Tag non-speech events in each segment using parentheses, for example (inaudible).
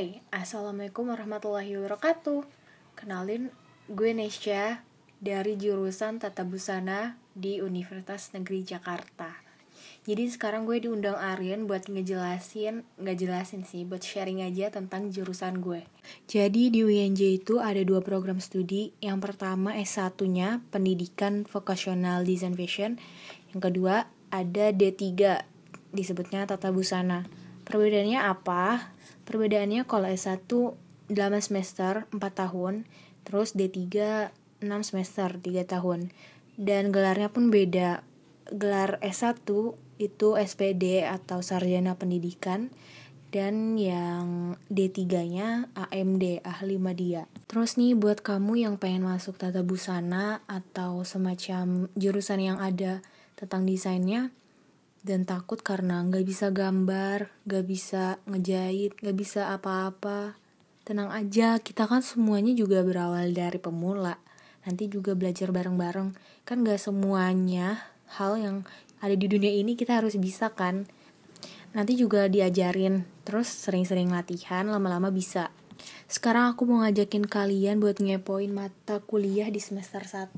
Hai, Assalamualaikum warahmatullahi wabarakatuh. Kenalin, gue Nesya dari jurusan Tata Busana di Universitas Negeri Jakarta. Jadi sekarang gue diundang Aryan buat ngejelasin, nggak jelasin sih, buat sharing aja tentang jurusan gue. Jadi di UNJ itu ada dua program studi. Yang pertama S1-nya Pendidikan Vocational Design Fashion Yang kedua ada D3 disebutnya Tata Busana. Perbedaannya apa? Perbedaannya kalau S1 8 semester 4 tahun, terus D3 6 semester 3 tahun. Dan gelarnya pun beda. Gelar S1 itu SPD atau Sarjana Pendidikan dan yang D3-nya AMD, Ahli Media. Terus nih buat kamu yang pengen masuk tata busana atau semacam jurusan yang ada tentang desainnya, dan takut karena nggak bisa gambar, nggak bisa ngejahit, nggak bisa apa-apa. Tenang aja, kita kan semuanya juga berawal dari pemula. Nanti juga belajar bareng-bareng. Kan gak semuanya hal yang ada di dunia ini kita harus bisa kan. Nanti juga diajarin, terus sering-sering latihan, lama-lama bisa. Sekarang aku mau ngajakin kalian buat ngepoin mata kuliah di semester 1.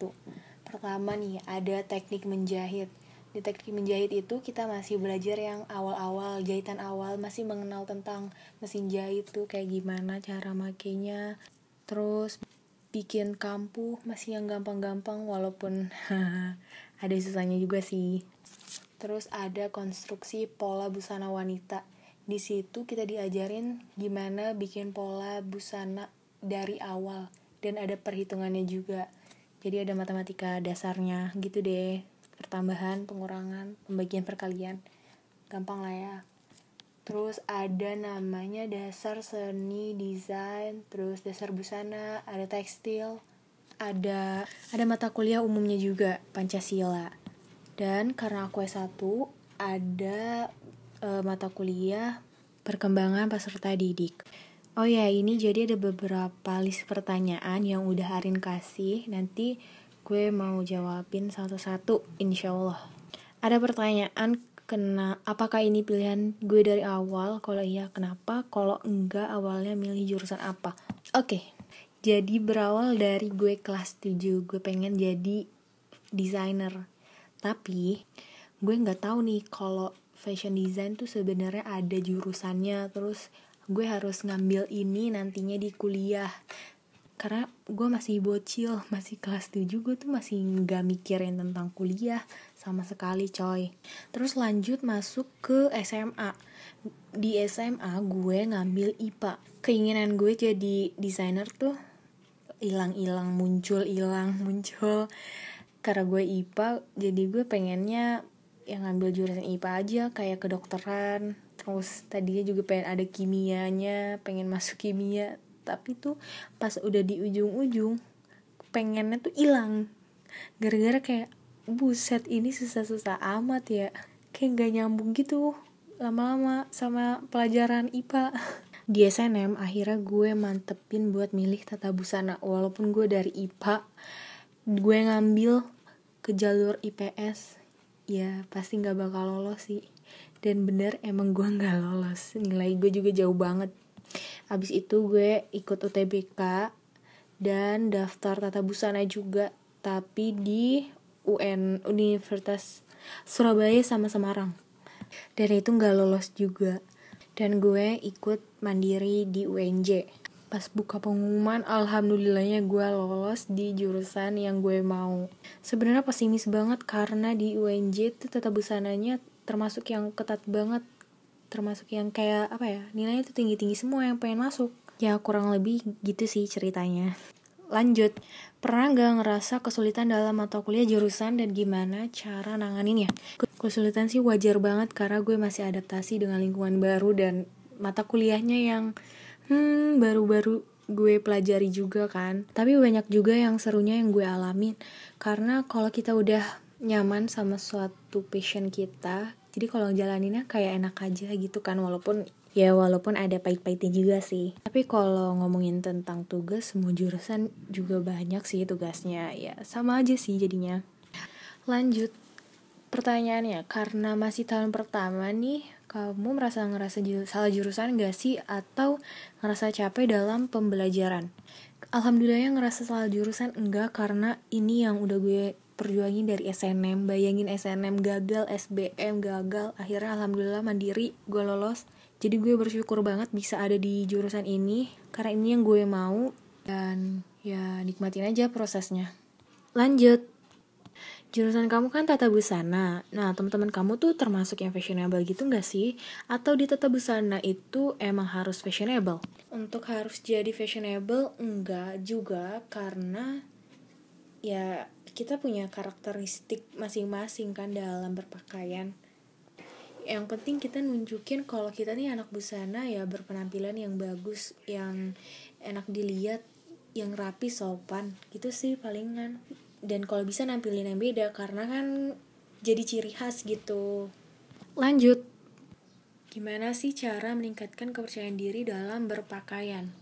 Pertama nih, ada teknik menjahit di teknik menjahit itu kita masih belajar yang awal-awal jahitan awal masih mengenal tentang mesin jahit tuh kayak gimana cara makainya. Terus bikin kampuh masih yang gampang-gampang walaupun (laughs) ada susahnya juga sih. Terus ada konstruksi pola busana wanita. Di situ kita diajarin gimana bikin pola busana dari awal. Dan ada perhitungannya juga. Jadi ada matematika dasarnya gitu deh pertambahan, pengurangan, pembagian perkalian. Gampang lah ya. Terus ada namanya dasar seni desain, terus dasar busana, ada tekstil, ada ada mata kuliah umumnya juga Pancasila. Dan karena aku S1 ada e, mata kuliah perkembangan peserta didik. Oh ya, ini jadi ada beberapa list pertanyaan yang udah Arin kasih. Nanti gue mau jawabin satu-satu insya Allah ada pertanyaan kena apakah ini pilihan gue dari awal? Kalau iya kenapa? Kalau enggak awalnya milih jurusan apa? Oke okay. jadi berawal dari gue kelas 7 gue pengen jadi desainer. Tapi gue nggak tahu nih kalau fashion design tuh sebenarnya ada jurusannya. Terus gue harus ngambil ini nantinya di kuliah karena gue masih bocil masih kelas 7 gue tuh masih nggak mikirin tentang kuliah sama sekali coy. Terus lanjut masuk ke SMA di SMA gue ngambil IPA keinginan gue jadi desainer tuh hilang-hilang muncul hilang (laughs) muncul. Karena gue IPA jadi gue pengennya yang ngambil jurusan IPA aja kayak kedokteran. Terus tadinya juga pengen ada kimianya pengen masuk kimia tapi tuh pas udah di ujung-ujung pengennya tuh hilang. Gara-gara kayak buset ini susah-susah amat ya. Kayak gak nyambung gitu lama-lama sama pelajaran IPA di SNM akhirnya gue mantepin buat milih tata busana. Walaupun gue dari IPA gue ngambil ke jalur IPS ya pasti nggak bakal lolos sih. Dan bener emang gue nggak lolos. Nilai gue juga jauh banget Habis itu gue ikut UTBK dan daftar tata busana juga tapi di UN Universitas Surabaya sama Semarang. Dan itu nggak lolos juga. Dan gue ikut mandiri di UNJ. Pas buka pengumuman, alhamdulillahnya gue lolos di jurusan yang gue mau. Sebenarnya pesimis banget karena di UNJ tuh tata busananya termasuk yang ketat banget termasuk yang kayak apa ya nilainya tuh tinggi tinggi semua yang pengen masuk. Ya kurang lebih gitu sih ceritanya. Lanjut. Pernah gak ngerasa kesulitan dalam mata kuliah jurusan dan gimana cara nanganinnya? Kesulitan sih wajar banget karena gue masih adaptasi dengan lingkungan baru dan mata kuliahnya yang hmm baru-baru gue pelajari juga kan. Tapi banyak juga yang serunya yang gue alamin. Karena kalau kita udah nyaman sama suatu passion kita jadi kalau jalaninnya kayak enak aja gitu kan walaupun ya walaupun ada pahit-pahitnya juga sih. Tapi kalau ngomongin tentang tugas semua jurusan juga banyak sih tugasnya. Ya sama aja sih jadinya. Lanjut pertanyaannya karena masih tahun pertama nih kamu merasa ngerasa salah jurusan gak sih? Atau ngerasa capek dalam pembelajaran? Alhamdulillahnya ngerasa salah jurusan enggak karena ini yang udah gue perjuangin dari SNM bayangin SNM gagal SBM gagal akhirnya alhamdulillah mandiri gue lolos. Jadi gue bersyukur banget bisa ada di jurusan ini karena ini yang gue mau dan ya nikmatin aja prosesnya. Lanjut. Jurusan kamu kan tata busana. Nah teman-teman kamu tuh termasuk yang fashionable gitu nggak sih? Atau di tata busana itu emang harus fashionable? Untuk harus jadi fashionable enggak juga karena ya kita punya karakteristik masing-masing kan dalam berpakaian. Yang penting kita nunjukin kalau kita nih anak busana ya berpenampilan yang bagus yang enak dilihat yang rapi sopan. Gitu sih palingan. Dan kalau bisa nampilin yang beda karena kan jadi ciri khas gitu. Lanjut. Gimana sih cara meningkatkan kepercayaan diri dalam berpakaian?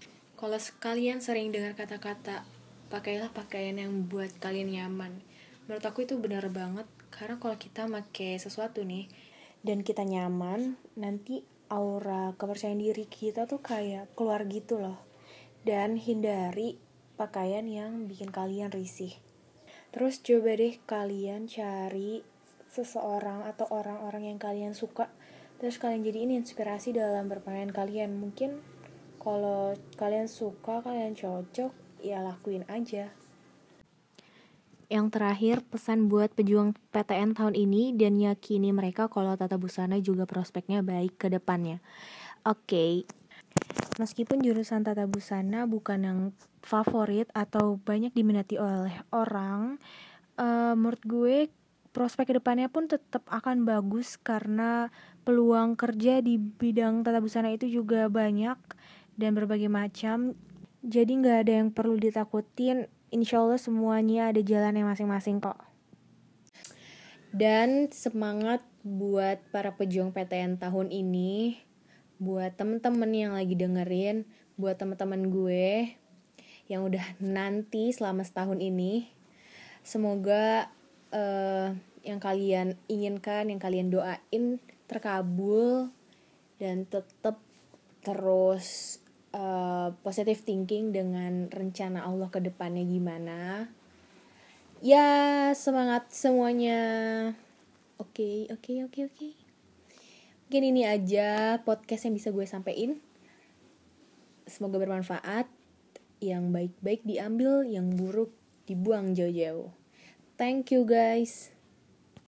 Kalau sekalian sering dengar kata-kata pakailah pakaian yang buat kalian nyaman. Menurut aku itu benar banget karena kalau kita pakai sesuatu nih dan kita nyaman nanti aura kepercayaan diri kita tuh kayak keluar gitu loh. Dan hindari pakaian yang bikin kalian risih. Terus coba deh kalian cari seseorang atau orang-orang yang kalian suka terus kalian jadi ini inspirasi dalam berpakaian kalian. Mungkin kalau kalian suka kalian cocok ya lakuin aja. Yang terakhir, pesan buat pejuang PTN tahun ini dan yakini mereka kalau tata busana juga prospeknya baik ke depannya. Oke, okay. meskipun jurusan tata busana bukan yang favorit atau banyak diminati oleh orang, uh, menurut gue prospek ke depannya pun tetap akan bagus karena peluang kerja di bidang tata busana itu juga banyak dan berbagai macam jadi nggak ada yang perlu ditakutin. Insya Allah semuanya ada jalan yang masing-masing kok. Dan semangat buat para pejuang PTN tahun ini, buat temen-temen yang lagi dengerin, buat temen-temen gue yang udah nanti selama setahun ini. Semoga uh, yang kalian inginkan, yang kalian doain terkabul dan tetap terus uh, positive thinking dengan rencana Allah ke depannya gimana. Ya, semangat semuanya. Oke, okay, oke, okay, oke, okay, oke. Okay. Mungkin ini aja podcast yang bisa gue sampein. Semoga bermanfaat. Yang baik-baik diambil, yang buruk dibuang jauh-jauh. Thank you guys.